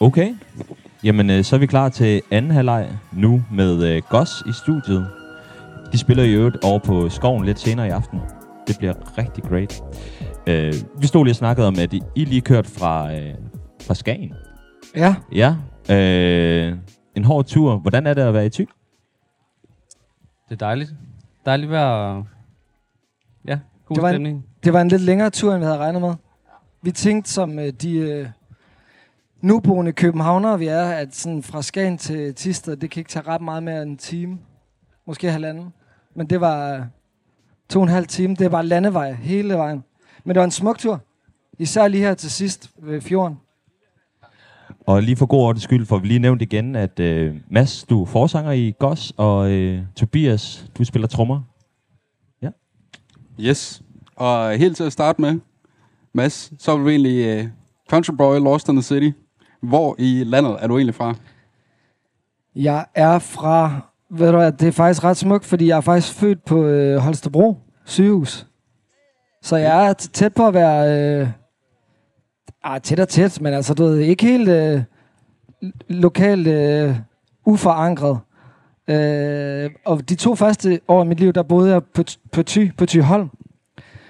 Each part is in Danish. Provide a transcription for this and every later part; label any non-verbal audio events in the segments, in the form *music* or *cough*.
Okay. Jamen, øh, så er vi klar til anden halvleg nu med øh, Goss i studiet. De spiller i øvrigt over på skoven lidt senere i aften. Det bliver rigtig great. Øh, vi stod lige og snakkede om, at I lige kørt fra, øh, fra Skagen. Ja, Ja. Øh, en hård tur. Hvordan er det at være i Thy? Det er dejligt. Dejligt vejr og... Ja, god Det var en- stemning. det var en lidt længere tur, end vi havde regnet med. Vi tænkte som øh, de øh, nuboende københavnere, vi er, at sådan fra Skagen til Tisted, det kan ikke tage ret meget mere end en time. Måske halvanden. Men det var øh, to og en halv time. Det var landevej hele vejen. Men det var en smuk tur. Især lige her til sidst ved fjorden. Og lige for god ordens skyld får vi lige nævnt igen, at øh, Mads, du er forsanger i Goss, og øh, Tobias, du spiller trommer. Yes. Og helt til at starte med, Mads, så er du egentlig uh, Country Boy Lost in the City. Hvor i landet er du egentlig fra? Jeg er fra, ved du hvad, det er faktisk ret smukt, fordi jeg er faktisk født på øh, Holstebro sygehus. Så jeg er tæt på at være, øh, ah, tæt og tæt, men altså, du ved, ikke helt øh, lokalt øh, uforankret. Øh, og de to første år i mit liv, der boede jeg på, på Thy, på Thyholm.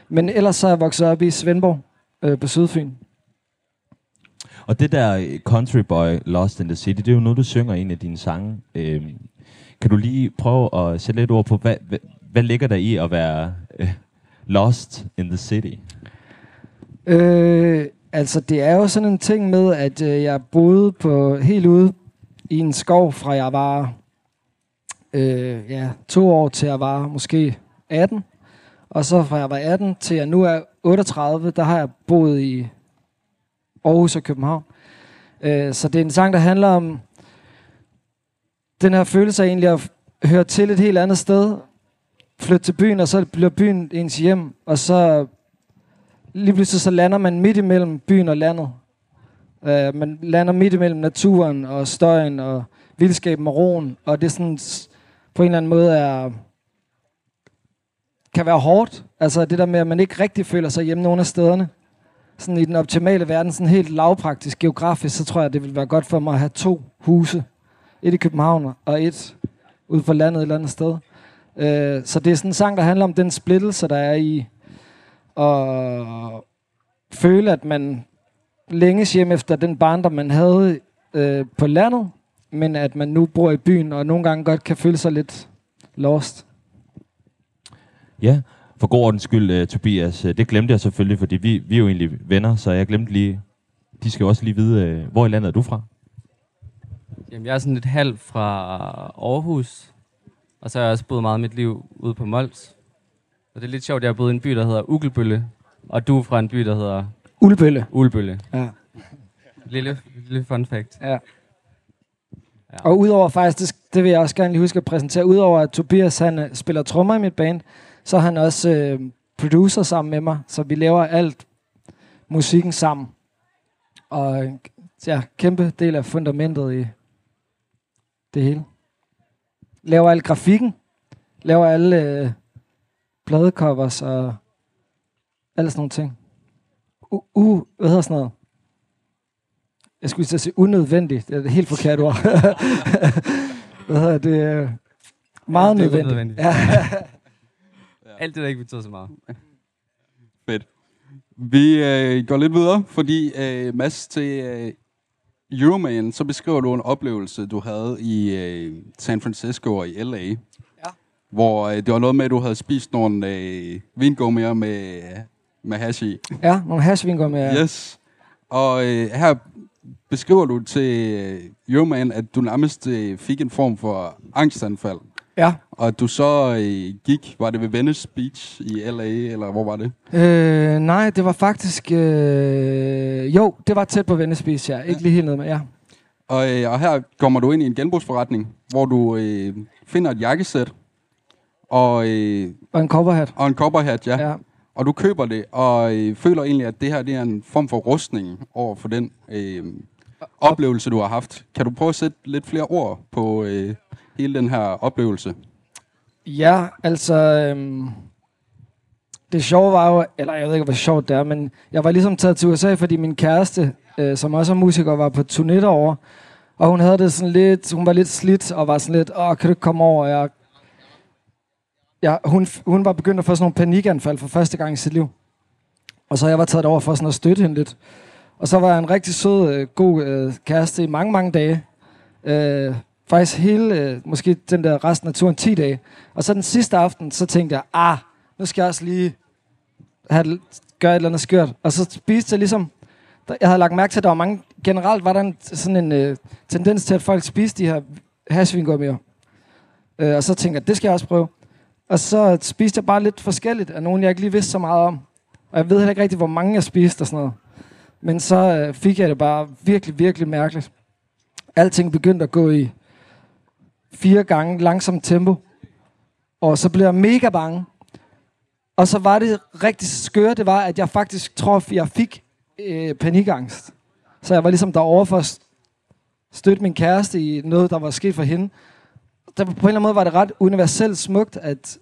Men ellers så er jeg vokset op i Svendborg øh, på Sydfyn. Og det der øh, Country Boy Lost in the City, det er jo noget, du synger i en af dine sange. Øh, kan du lige prøve at sætte lidt ord på, hvad, hvad, hvad ligger der i at være øh, lost in the city? Øh, altså, det er jo sådan en ting med, at øh, jeg boede på helt ude i en skov, fra jeg var øh, ja, to år til jeg var måske 18. Og så fra jeg var 18 til jeg nu er 38, der har jeg boet i Aarhus og København. Øh, så det er en sang, der handler om den her følelse af egentlig at høre til et helt andet sted, flytte til byen, og så bliver byen ens hjem, og så lige pludselig så lander man midt imellem byen og landet. Uh, man lander midt imellem naturen og støjen og vildskaben og roen, og det er sådan på en eller anden måde er kan være hårdt. Altså det der med, at man ikke rigtig føler sig hjemme nogen af stederne. Sådan i den optimale verden, sådan helt lavpraktisk, geografisk, så tror jeg, det ville være godt for mig at have to huse. Et i København og et ude på landet et eller andet sted. Øh, så det er sådan en sang, der handler om den splittelse, der er i at føle, at man længes hjem efter den barndom, man havde øh, på landet, men at man nu bor i byen, og nogle gange godt kan føle sig lidt lost. Ja, for god ordens skyld, uh, Tobias, uh, det glemte jeg selvfølgelig, fordi vi, vi er jo egentlig venner, så jeg glemte lige, de skal jo også lige vide, uh, hvor i landet er du fra? Jamen, jeg er sådan lidt halv fra Aarhus. Og så har jeg også boet meget af mit liv ude på Mols. Og det er lidt sjovt, jeg har boet i en by, der hedder Ugelbølle. Og du er fra en by, der hedder Ulbølle. Ulbølle. Ja. Lille, lille fun fact. ja. Og udover faktisk, det, det vil jeg også gerne lige huske at præsentere, udover at Tobias han øh, spiller trommer i mit band, så er han også øh, producer sammen med mig, så vi laver alt musikken sammen. Og ja, kæmpe del af fundamentet i det hele. Laver al grafikken, laver alle øh, pladecovers og alle sådan nogle ting. U, u, hvad hedder sådan noget? Jeg skulle til sige unødvendigt. Det er et helt forkert ord. *laughs* hvad hedder det? Meget Ja, det nødvendigt. unødvendigt. Ja. Alt det, der ikke betyder så meget. Fedt. Vi øh, går lidt videre, fordi øh, Mads til øh, Euroman, så beskriver du en oplevelse, du havde i øh, San Francisco og i LA. Ja. Hvor øh, det var noget med, at du havde spist nogle øh, vingummier med, med hash i. ja, nogle hashvinger med... Ja. Yes. Og øh, her beskriver du til øh, Euroman, at du nærmest øh, fik en form for angstanfald. Ja. Og du så øh, gik, var det ved Venice Beach i LA, eller hvor var det? Øh, nej, det var faktisk... Øh, jo, det var tæt på Venice Beach, ja. Ikke lige helt nede med, ja. Og, øh, og her kommer du ind i en genbrugsforretning, hvor du øh, finder et jakkesæt og, øh, Og en coverhat. og en cowboyhat, ja. ja. Ja. Og du køber det, og øh, føler egentlig, at det her det er en form for rustning over for den øh, oplevelse, du har haft. Kan du prøve at sætte lidt flere ord på øh, hele den her oplevelse? Ja, altså... Øhm, det sjove var jo, eller jeg ved ikke, hvor sjovt det er, men jeg var ligesom taget til USA, fordi min kæreste, øh, som også er musiker, var på turné derovre. Og hun havde det sådan lidt, hun var lidt slidt, og var sådan lidt, åh, kan du ikke komme over? Jeg, ja, hun, hun var begyndt at få sådan nogle panikanfald for første gang i sit liv. Og så jeg var taget over for sådan at støtte hende lidt. Og så var jeg en rigtig sød, øh, god øh, kæreste i mange, mange dage. Øh, faktisk hele, øh, måske den der resten af turen, 10 dage. Og så den sidste aften, så tænkte jeg, ah, nu skal jeg også lige have, gøre et eller andet skørt. Og så spiste jeg ligesom, der, jeg havde lagt mærke til, at der var mange, generelt var der en, sådan en øh, tendens til, at folk spiste de her hasvingummier. Øh, og så tænkte jeg, det skal jeg også prøve. Og så spiste jeg bare lidt forskelligt af nogen, jeg ikke lige vidste så meget om. Og jeg ved heller ikke rigtig, hvor mange jeg spiste og sådan noget. Men så øh, fik jeg det bare virkelig, virkelig mærkeligt. Alting begyndte at gå i fire gange langsomt tempo. Og så blev jeg mega bange. Og så var det rigtig skøre, det var, at jeg faktisk tror, jeg fik øh, panikangst. Så jeg var ligesom derovre for at støtte min kæreste i noget, der var sket for hende. Der, på en eller anden måde var det ret universelt smukt, at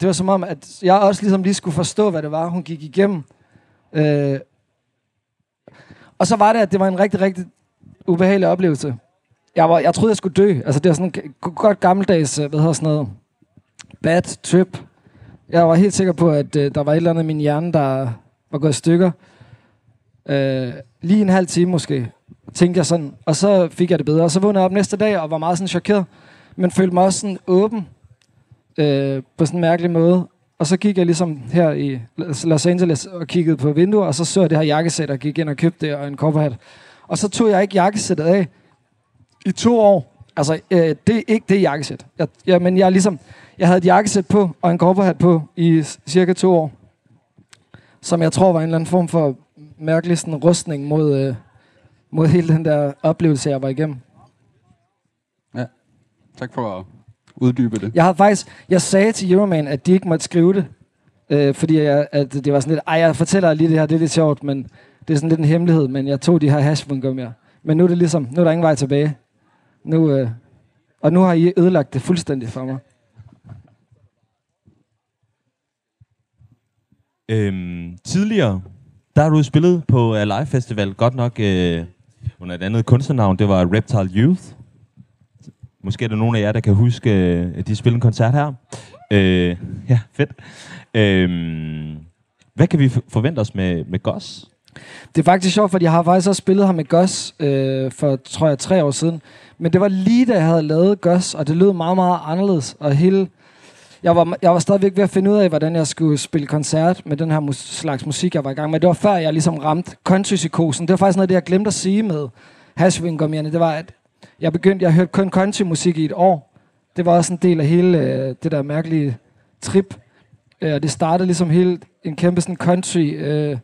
det var som om, at jeg også ligesom lige skulle forstå, hvad det var, hun gik igennem. Øh, og så var det, at det var en rigtig, rigtig ubehagelig oplevelse. Jeg, var, jeg troede, jeg skulle dø. Altså, det var sådan en godt gammeldags, øh, hvad hedder sådan noget, bad trip. Jeg var helt sikker på, at øh, der var et eller andet i min hjerne, der var gået i stykker. Øh, lige en halv time måske, tænkte jeg sådan. Og så fik jeg det bedre. Og så vågnede jeg op næste dag og var meget sådan chokeret. Men følte mig også sådan åben øh, på sådan en mærkelig måde. Og så gik jeg ligesom her i Los Angeles og kiggede på vinduer, og så så jeg det her jakkesæt, og gik ind og købte det, og en kopperhat. Og så tog jeg ikke jakkesættet af i to år. Altså, øh, det er ikke det jakkesæt. Jeg, ja, men jeg, ligesom, jeg havde et jakkesæt på, og en kopperhat på i cirka to år. Som jeg tror var en eller anden form for mærkelig sådan, rustning mod, øh, mod hele den der oplevelse, jeg var igennem. Ja, tak for at uddybe det. Jeg har faktisk, jeg sagde til Euroman, at de ikke måtte skrive det, øh, fordi jeg, at det var sådan lidt, ej, jeg fortæller lige det her, det er lidt sjovt, men det er sådan lidt en hemmelighed, men jeg tog de her hashbungummier. Men nu er det ligesom, nu er der ingen vej tilbage. Nu, øh, og nu har I ødelagt det fuldstændig for mig. Øhm, tidligere, der har du spillet på Alive Festival, godt nok øh, under et andet kunstnernavn, det var Reptile Youth. Måske er der nogen af jer, der kan huske, øh, at de spillede en koncert her. Øh, ja, fedt. Øh, hvad kan vi forvente os med, med Goss? Det er faktisk sjovt, fordi jeg har faktisk også spillet her med Gus øh, for, tror jeg, tre år siden. Men det var lige da jeg havde lavet Gus, og det lød meget, meget anderledes. Og hele, jeg, var, jeg var stadigvæk ved at finde ud af, hvordan jeg skulle spille koncert med den her mus- slags musik, jeg var i gang med. Det var før, jeg ligesom ramte country-psykosen. Det var faktisk noget, det jeg glemte at sige med Hashwing Det var, at jeg begyndte, jeg hørte kun country-musik i et år. Det var også en del af hele øh, det der mærkelige trip. Øh, og det startede ligesom hele en kæmpe sådan country... Øh,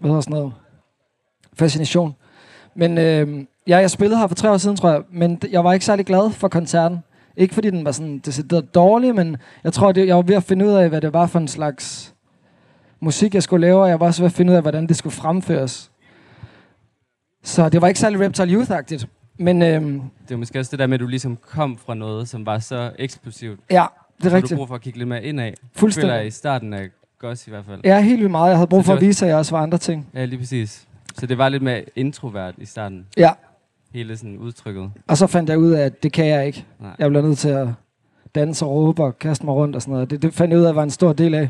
hvad hedder sådan noget? Fascination. Men øh, ja, jeg spillede her for tre år siden, tror jeg. Men jeg var ikke særlig glad for koncerten. Ikke fordi den var sådan decideret dårlig, men jeg tror, det, jeg var ved at finde ud af, hvad det var for en slags musik, jeg skulle lave, og jeg var også ved at finde ud af, hvordan det skulle fremføres. Så det var ikke særlig Reptile Youth-agtigt. Men øhm, Det er måske også det der med, at du ligesom kom fra noget, som var så eksplosivt. ja, det er Så du rigtigt. brug for at kigge lidt mere indad. Fuldstændig. Føler i starten af Goss i hvert fald. Ja, helt vildt meget. Jeg havde brug for at var- vise, at jeg også var andre ting. Ja, lige præcis. Så det var lidt mere introvert i starten. Ja, Hele sådan udtrykket. og så fandt jeg ud af, at det kan jeg ikke. Nej. Jeg blev nødt til at danse og råbe og kaste mig rundt og sådan noget. Det, det fandt jeg ud af, var en stor del af,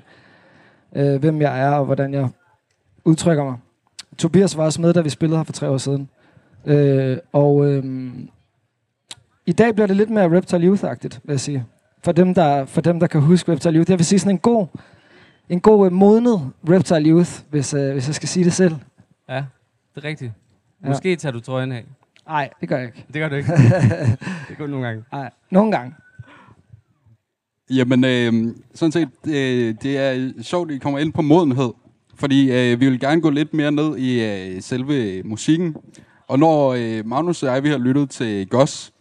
øh, hvem jeg er og hvordan jeg udtrykker mig. Tobias var også med, da vi spillede her for tre år siden. Øh, og øh, i dag bliver det lidt mere Reptile Youth-agtigt, vil jeg sige. For dem, der, for dem, der kan huske Reptile Youth. Jeg vil sige sådan en god, en god øh, modnet Reptile Youth, hvis, øh, hvis jeg skal sige det selv. Ja, det er rigtigt. Ja. Måske tager du trøjen af. Nej, det gør jeg ikke. Det gør du ikke. *laughs* det går nogle gange. Nej, nogle gange. Jamen, øh, sådan set, øh, det er sjovt, at I kommer ind på modenhed. Fordi øh, vi vil gerne gå lidt mere ned i øh, selve musikken. Og når øh, Magnus og jeg, vi har lyttet til Goss,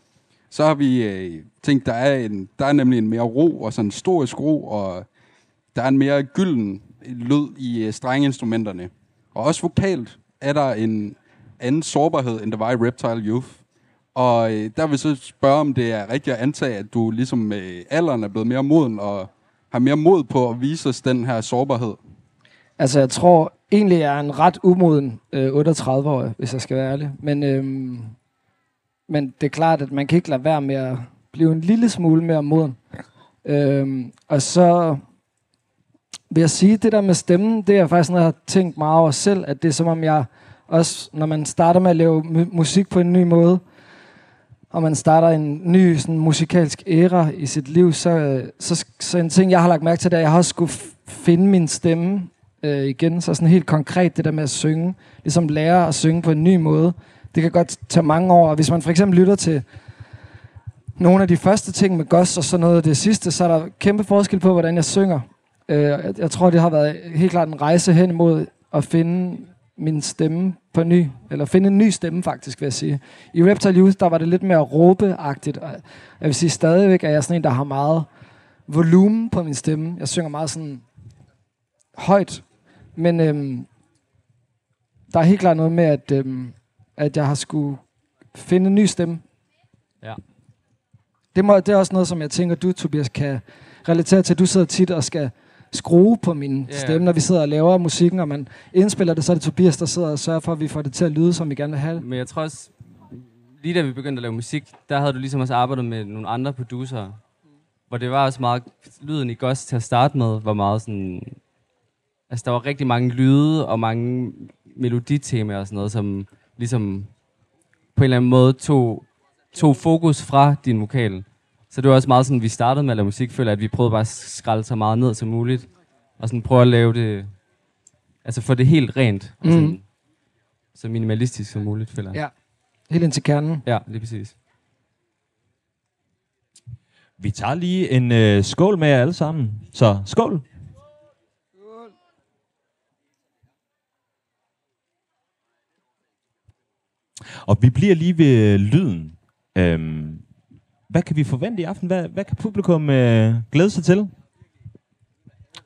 så har vi øh, tænkt, der er, en, der er nemlig en mere ro, og sådan en storisk ro, og der er en mere gylden lyd i øh, strengeinstrumenterne. Og også vokalt er der en anden sårbarhed, end der var i Reptile Youth. Og øh, der vil jeg så spørge, om det er rigtigt at antage, at du ligesom med alderen er blevet mere moden og har mere mod på at vise os den her sårbarhed? Altså, jeg tror egentlig, jeg er en ret umoden øh, 38-årig, hvis jeg skal være ærlig. Men, øh, men det er klart, at man kan ikke lade være med at blive en lille smule mere moden. Øh, og så vil jeg sige, det der med stemmen, det er faktisk noget, jeg har tænkt meget over selv, at det er som om jeg også, når man starter med at lave mu- musik på en ny måde, og man starter en ny sådan, musikalsk æra i sit liv, så, så, så en ting, jeg har lagt mærke til, det er, at jeg har også skulle finde min stemme øh, igen. Så sådan helt konkret det der med at synge, ligesom lære at synge på en ny måde, det kan godt tage mange år. Og hvis man for eksempel lytter til nogle af de første ting med Goss og sådan noget af det sidste, så er der kæmpe forskel på, hvordan jeg synger. Øh, jeg, jeg tror, det har været helt klart en rejse hen imod at finde min stemme på ny, eller finde en ny stemme faktisk, vil jeg sige. I Reptile Youth, der var det lidt mere råbeagtigt, og jeg vil sige stadigvæk, at jeg er sådan en, der har meget volumen på min stemme. Jeg synger meget sådan højt, men øhm, der er helt klart noget med, at, øhm, at jeg har skulle finde en ny stemme. Ja. Det, må, det er også noget, som jeg tænker, du, Tobias, kan relatere til. Du sidder tit og skal skrue på min yeah. stemme, når vi sidder og laver musikken, og man indspiller det, så er det Tobias, der sidder og sørger for, at vi får det til at lyde, som vi gerne vil have det. Men jeg tror også, lige da vi begyndte at lave musik, der havde du ligesom også arbejdet med nogle andre producer, hvor det var også meget, lyden i Ghost til at starte med, var meget sådan, altså der var rigtig mange lyde og mange meloditemaer og sådan noget, som ligesom på en eller anden måde tog, tog fokus fra din vokal. Så det var også meget sådan, vi startede med at lave musik, føler at vi prøvede bare at skralde så meget ned som muligt, og sådan prøve at lave det, altså få det helt rent, og sådan, Mhm. så minimalistisk som muligt, føler jeg. Ja. Helt ind til kernen. Ja, lige præcis. Vi tager lige en øh, skål med jer alle sammen. Så skål. Og vi bliver lige ved lyden. Øhm, hvad kan vi forvente i aften? Hvad, hvad kan publikum øh, glæde sig til?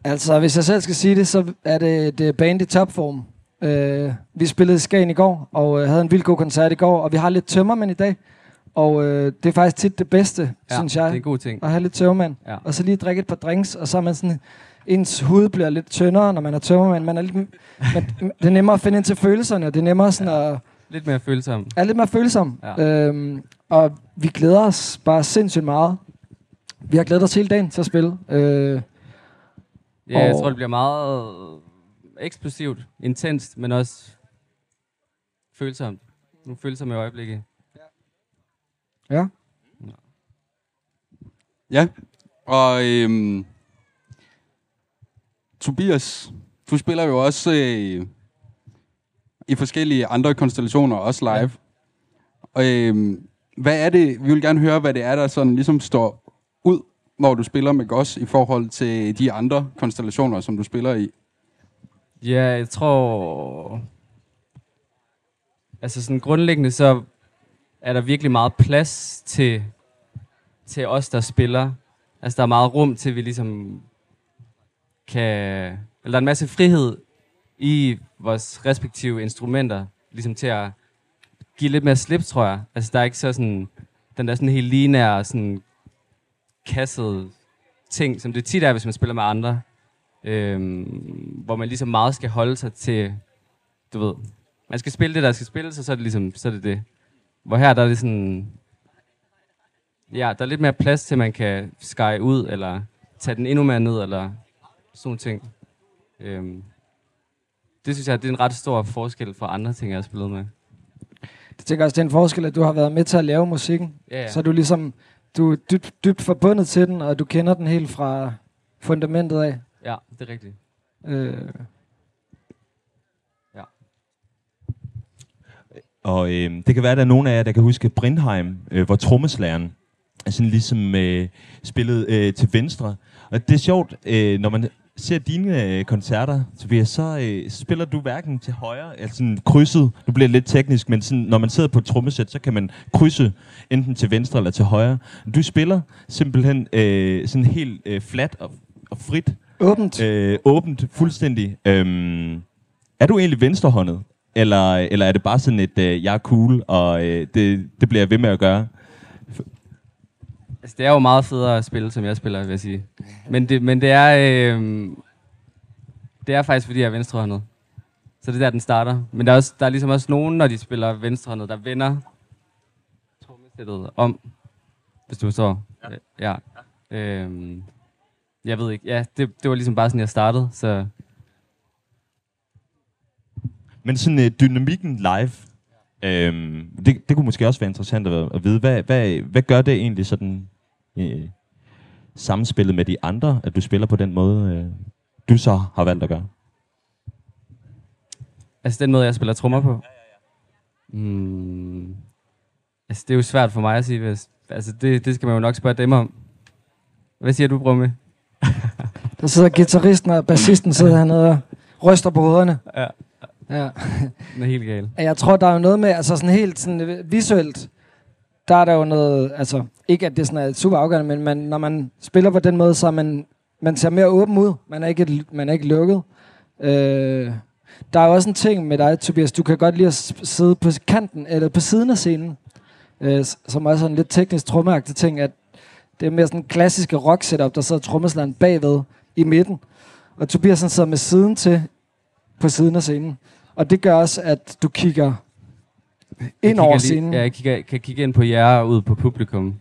Altså, hvis jeg selv skal sige det, så er det, det band i topform. Øh, vi spillede i Skagen i går, og øh, havde en vild god koncert i går, og vi har lidt tømmermænd i dag. Og øh, det er faktisk tit det bedste, Ja, synes det er jeg, en god ting. at have lidt tømmermænd. Ja. Og så lige drikke et par drinks, og så er man sådan... Ens hud bliver lidt tyndere, når man er tømmermænd. Man er lidt, men det er nemmere at finde ind til følelserne, og det er nemmere sådan at Lidt mere følsom. er lidt mere følsom. Ja. Øhm, og vi glæder os bare sindssygt meget. Vi har glædet os hele dagen til at spille. Øh, Ja, jeg Og- tror, det bliver meget eksplosivt, intenst, men også følsomt. Nogle følsomme øjeblikke. ja. Ja, og øhm, Tobias, du spiller jo også øh, i forskellige andre konstellationer, også live. Og øhm, hvad er det, vi vil gerne høre, hvad det er, der sådan ligesom står ud, når du spiller med Goss i forhold til de andre konstellationer, som du spiller i. Ja, jeg tror... Altså sådan grundlæggende, så er der virkelig meget plads til, til os, der spiller. Altså der er meget rum til, at vi ligesom kan... Eller der er en masse frihed i vores respektive instrumenter, ligesom til at give lidt mere slip, tror jeg. Altså der er ikke så sådan... Den der sådan helt linære, sådan kasset ting, som det tit er, hvis man spiller med andre øhm, hvor man ligesom meget skal holde sig til, du ved, man skal spille det, der skal spilles, og så er det ligesom, så er det det. Hvor her, der er det sådan, ja, der er lidt mere plads til, at man kan skære ud, eller tage den endnu mere ned, eller sådan ting. Øhm, det synes jeg, det er en ret stor forskel fra andre ting, jeg har spillet med. Jeg tænker også, det er en forskel, at du har været med til at lave musikken. Ja, ja. Så er du ligesom, du er dybt, dybt forbundet til den, og du kender den helt fra fundamentet af. ja det er rigtigt. Øh, Og øh, det kan være, at der er nogen af jer, der kan huske Brindheim, øh, hvor trommeslageren er sådan ligesom øh, spillet øh, til venstre. Og det er sjovt, øh, når man ser dine øh, koncerter, Tobias, så øh, spiller du hverken til højre, altså sådan krydset, nu bliver det lidt teknisk, men sådan, når man sidder på et trommesæt, så kan man krydse enten til venstre eller til højre. Du spiller simpelthen øh, sådan helt øh, flat og, og frit, åbent. øh, åbent, fuldstændig. Øhm, er du egentlig venstrehåndet? Eller, eller er det bare sådan et, øh, jeg er cool, og øh, det, det bliver jeg ved med at gøre? Altså, det er jo meget federe at spille, som jeg spiller, vil jeg sige. Men det, men det er... Øh, det er faktisk, fordi jeg er venstrehåndet. Så det er der, den starter. Men der er, også, der er ligesom også nogen, når de spiller venstrehåndet, der vender trommesættet om. Hvis du forstår. Ja. ja. Øhm, jeg ved ikke. Ja, det, det var ligesom bare sådan, jeg startede. Så Men sådan uh, dynamikken live, øhm, det, det kunne måske også være interessant at, at vide. Hvad, hvad, hvad gør det egentlig sådan øh, samspillet med de andre, at du spiller på den måde, øh, du så har valgt at gøre? Altså den måde, jeg spiller trommer på? Mm, altså det er jo svært for mig at sige. Hvis, altså det, det skal man jo nok spørge dem om. Hvad siger du, Brumme? *laughs* Der sidder gitarristen og bassisten sidder hernede og ryster på hovederne. Ja. Ja. *laughs* Den er helt gal. Jeg tror, der er jo noget med, altså sådan helt sådan visuelt, der er der jo noget, altså ikke at det sådan er super afgørende, men man, når man spiller på den måde, så er man, man ser mere åben ud. Man er ikke, man er ikke lukket. Øh, der er også en ting med dig, Tobias. Du kan godt lide at sidde på kanten, eller på siden af scenen, øh, som også er en lidt teknisk trommeagtig ting, at det er mere sådan en klassiske rock setup, der sidder trommeslageren bagved i midten. Og Tobias han sidder med siden til på siden af scenen. Og det gør også, at du kigger ind over scenen. Ja, jeg kigger, kan kigge ind på jer og ud på publikum.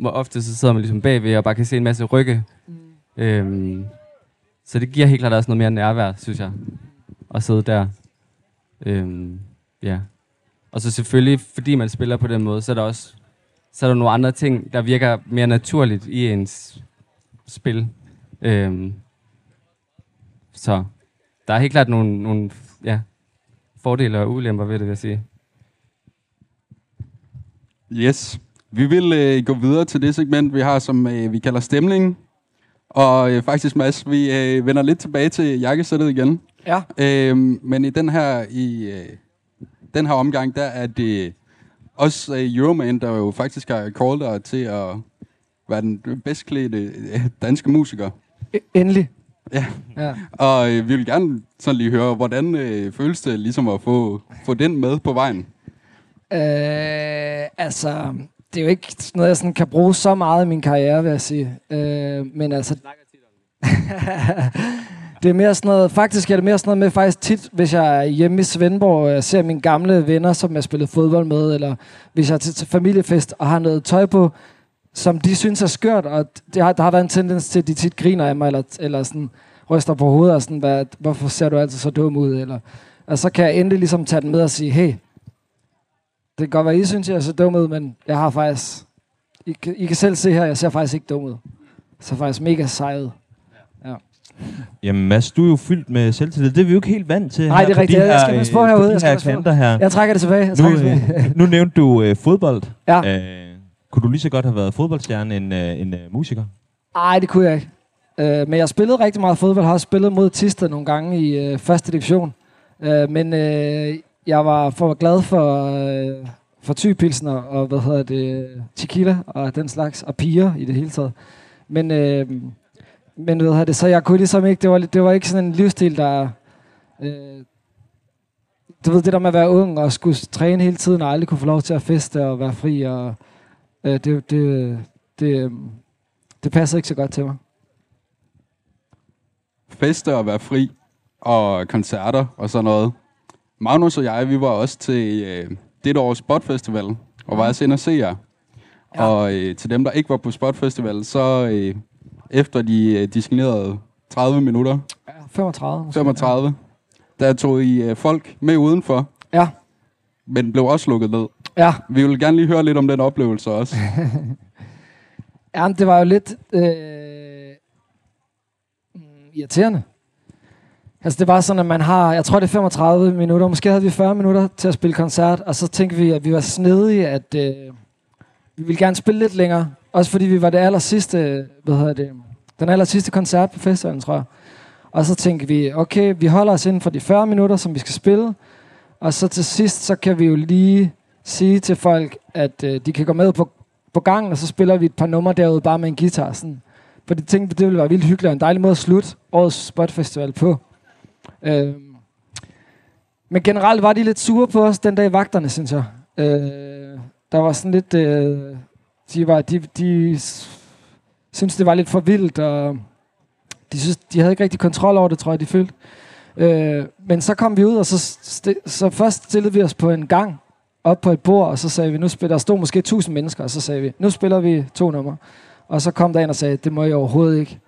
Hvor ofte så sidder man ligesom bagved og bare kan se en masse rygge. Mm. Øhm, så det giver helt klart også noget mere nærvær, synes jeg. At sidde der. Øhm, ja. Og så selvfølgelig, fordi man spiller på den måde, så er der også så er der nogle andre ting, der virker mere naturligt i ens spil. Øhm, så der er helt klart nogle, nogle ja, fordele og ulemper ved det, vil jeg sige. Yes. Vi vil øh, gå videre til det segment, vi har, som øh, vi kalder stemning. Og øh, faktisk, Mads, vi øh, vender lidt tilbage til jakkesættet igen. Ja. Øhm, men i den her, i, øh, den her omgang, der er det også øh, Euroman, der jo faktisk har callet dig til at være den bedst klædte øh, danske musiker. E- Endelig. Ja. Ja. Og øh, vi vil gerne sådan lige høre, hvordan øh, føles det ligesom at få, få den med på vejen? Øh, altså, det er jo ikke noget, jeg sådan kan bruge så meget i min karriere, vil jeg sige. Øh, men altså... *laughs* det er mere sådan noget, faktisk er det mere sådan noget med faktisk tit, hvis jeg er hjemme i Svendborg, og jeg ser mine gamle venner, som jeg spillet fodbold med, eller hvis jeg er til, til familiefest og har noget tøj på, som de synes er skørt, og det har, der har været en tendens til, at de tit griner af mig, eller, eller sådan ryster på hovedet, og sådan, hvad, hvorfor ser du altid så dum ud, eller, og så kan jeg endelig ligesom tage den med og sige, hey, det kan godt være, I synes, jeg er så dum ud, men jeg har faktisk... I, kan- I kan selv se her, jeg ser faktisk ikke dum ud. Jeg ser faktisk mega sej ud. Jamen Mads, du er jo fyldt med selvtillid. Det er vi jo ikke helt vant til Nej, her det er rigtigt. de Jeg her, skal passe øh, på herude. de Jeg skal her her. Jeg trækker det tilbage. Jeg Nu, det tilbage. øh, nu nævnte du øh, fodbold. Ja. Øh, kunne du lige så godt have været fodboldstjerne end øh, en øh, musiker? Nej, det kunne jeg ikke. Øh, men jeg spillede rigtig meget fodbold. Har også spillet mod Tisted nogle gange i øh, første division. Øh, men øh, jeg var for glad for, øh, for typilsner og hvad hedder det, tequila og den slags, og piger i det hele taget. Men, øh, men hvad hedder det, så jeg kunne ligesom ikke, det var, det var ikke sådan en livsstil, der... Øh, du ved, det der med at være ung og skulle træne hele tiden og aldrig kunne få lov til at feste og være fri, og øh, det, det, det, øh, det passede ikke så godt til mig. Feste og være fri, og koncerter og sådan noget. Magnus og jeg, vi var også til øh, dette års Spot Festival, og var altså inde og se jer. Ja. Og øh, til dem, der ikke var på Spot Festival, så øh, efter de øh, disciplinerede 30 minutter, Ja, 35. Måske. 35, der tog I øh, folk med udenfor, Ja, men blev også lukket ned. ja. Vi vil gerne lige høre lidt om den oplevelse også. *laughs* ja men det var jo lidt øh, mm, irriterende. Altså det var sådan, at man har, jeg tror det er 35 minutter, måske havde vi 40 minutter til at spille koncert, og så tænkte vi, at vi var snedige, at øh, vi ville gerne spille lidt længere. Også fordi vi var det aller sidste, hvad hedder det, den aller sidste koncert på festivalen, tror jeg. Og så tænkte vi, okay, vi holder os inden for de 40 minutter, som vi skal spille. Og så til sidst, så kan vi jo lige sige til folk, at øh, de kan gå med på, på gangen, og så spiller vi et par numre derude bare med en guitar. Sådan. For det tænkte, det ville være vildt hyggeligt og en dejlig måde at slutte årets spotfestival på. Øh, men generelt var de lidt sure på os den dag i vagterne, synes jeg. Øh, der var sådan lidt... Øh, de, var, de, de synes det var lidt for vildt, og de, synes, de havde ikke rigtig kontrol over det, tror jeg, de følte. Øh, men så kom vi ud, og så, så først stillede vi os på en gang, op på et bord, og så sagde vi, nu spiller, der stod måske 1000 mennesker, og så sagde vi, nu spiller vi to numre. Og så kom der en og sagde, det må I overhovedet ikke.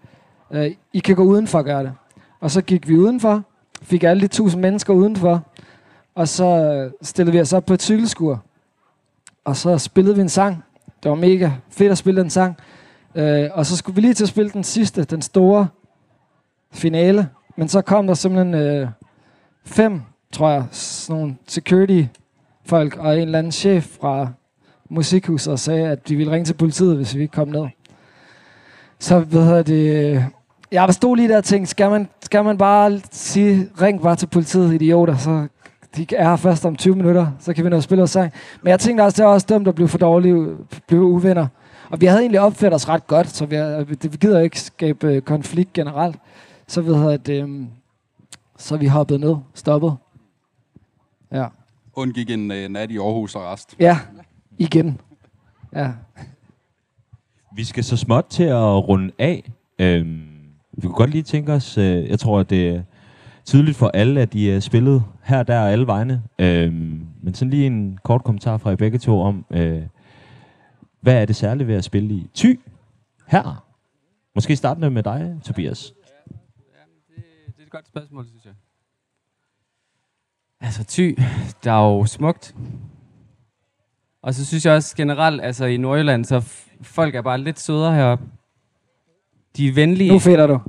Øh, I kan gå udenfor og gøre det. Og så gik vi udenfor, fik alle de tusind mennesker udenfor, og så øh, stillede vi os op på et cykelskur. Og så spillede vi en sang. Det var mega fedt at spille den sang. Øh, og så skulle vi lige til at spille den sidste, den store finale. Men så kom der simpelthen øh, fem, tror jeg, sådan nogle security folk og en eller anden chef fra musikhuset og sagde, at de ville ringe til politiet, hvis vi ikke kom ned. Så hvad hedder det øh, Jeg stod lige der og tænkte, skal man, skal man bare sige, ring bare til politiet, idioter, så de er her først om 20 minutter, så kan vi nå at spille vores sang. Men jeg tænkte også, det var også dumt at blive for dårlige, blive uvenner. Og vi havde egentlig opført os ret godt, så vi, vi gider ikke skabe øh, konflikt generelt. Så ved jeg, at øhm, så vi hoppet ned, stoppet. Ja. Undgik en øh, nat i Aarhus arrest. Ja, igen. Ja. Vi skal så småt til at runde af. Øhm, vi kunne godt lige tænke os, øh, jeg tror, at det er tydeligt for alle, at de er spillet her, der og alle vegne. Øhm, men sådan lige en kort kommentar fra jer begge to om, øh, hvad er det særlige ved at spille i Ty her? Måske startende med dig, Tobias. Det, det er et godt spørgsmål, synes jeg. Altså, Thy, der er jo smukt. Og så synes jeg også generelt, altså i Nordjylland, så f- folk er bare lidt sødere heroppe. De er venlige. Nu fedter du.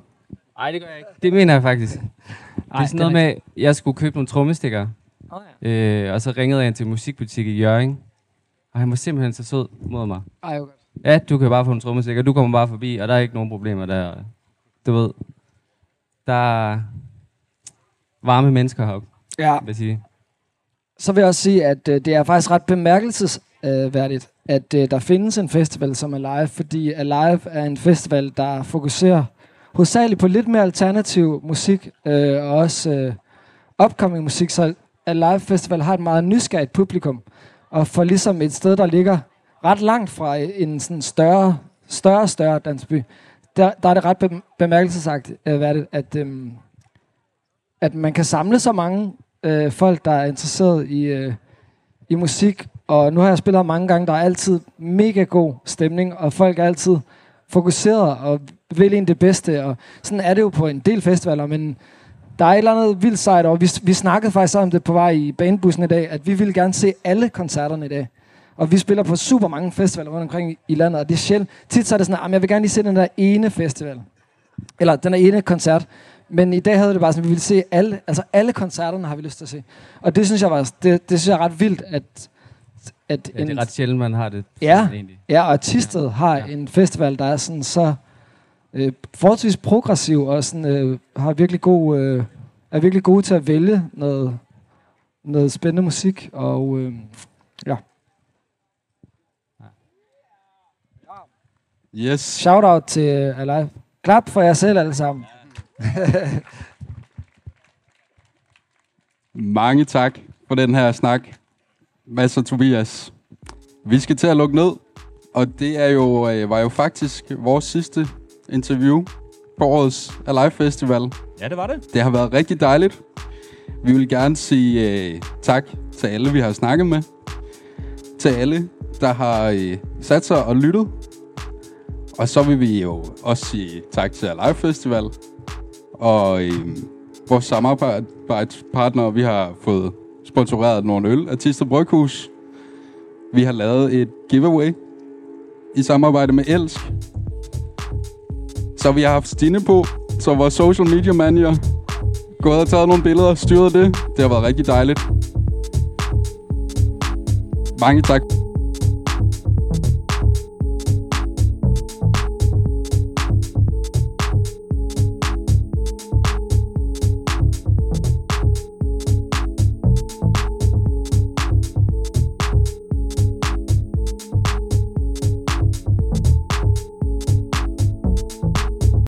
Nej, det gør jeg ikke. Det mener jeg faktisk. det er sådan noget med, at jeg skulle købe nogle trommestikker. Oh, Øh, og så ringede jeg ind til musikbutik i Jørgen. Og han var simpelthen så sød mod mig. Ej, okay. Ja, du kan bare få en trommestikker. Du kommer bare forbi, og der er ikke nogen problemer der. Du ved, der er varme mennesker heroppe, Ja, vil jeg sige. så vil jeg også sige, at øh, det er faktisk ret bemærkelsesværdigt, at øh, der findes en festival som Alive, fordi Alive er en festival, der fokuserer hovedsageligt på lidt mere alternativ musik, øh, og også øh, upcoming musik, så Alive Festival har et meget nysgerrigt publikum, og for ligesom et sted, der ligger ret langt fra en sådan større, større, større dansby, der, der er det ret bem- bemærkelsesværdigt, øh, at, øhm, at man kan samle så mange øh, folk, der er interesseret i, øh, i musik. Og nu har jeg spillet mange gange, der er altid mega god stemning, og folk er altid fokuseret og vil ind det bedste. Og sådan er det jo på en del festivaler, men der er et eller andet vildt sejt, og vi, vi snakkede faktisk om det på vej i banebussen i dag, at vi ville gerne se alle koncerterne i dag. Og vi spiller på super mange festivaler rundt omkring i, i landet, og det er sjældent. Tit så er det sådan, at jeg vil gerne lige se den der ene festival. Eller den der ene koncert. Men i dag havde det bare sådan, at vi ville se alle, altså alle koncerterne har vi lyst til at se. Og det synes jeg var, det, det synes jeg er ret vildt, at, at Ja, det er ret sjældent, man har det. Ja. Egentlig. Ja, og Tisted har Ja. en festival, der er sådan så øh, forholdsvis progressiv og sådan, øh, har virkelig god, øh, er virkelig gode til at vælge noget, noget spændende musik. Og øh, ja, Yes. shout out til øh, Alive. Klap for jer selv alle sammen. *laughs* Mange tak for den her snak, Mads og Tobias. Vi skal til at lukke ned, og det er jo, øh, var jo faktisk vores sidste interview på årets Alive Festival. Ja, det var det. Det har været rigtig dejligt. Vi vil gerne sige øh, tak til alle, vi har snakket med. Til alle, der har øh, sat sig og lyttet. Og så vil vi jo også sige tak til Alive Festival. Og øh, vores samarbejdspartnere, vi har fået sponsoreret nogle øl af Tister Bryghus. Vi har lavet et giveaway i samarbejde med Elsk. Så vi har haft Stine på, som vores social media manager. Gået og taget nogle billeder og styret det. Det har været rigtig dejligt. Mange tak.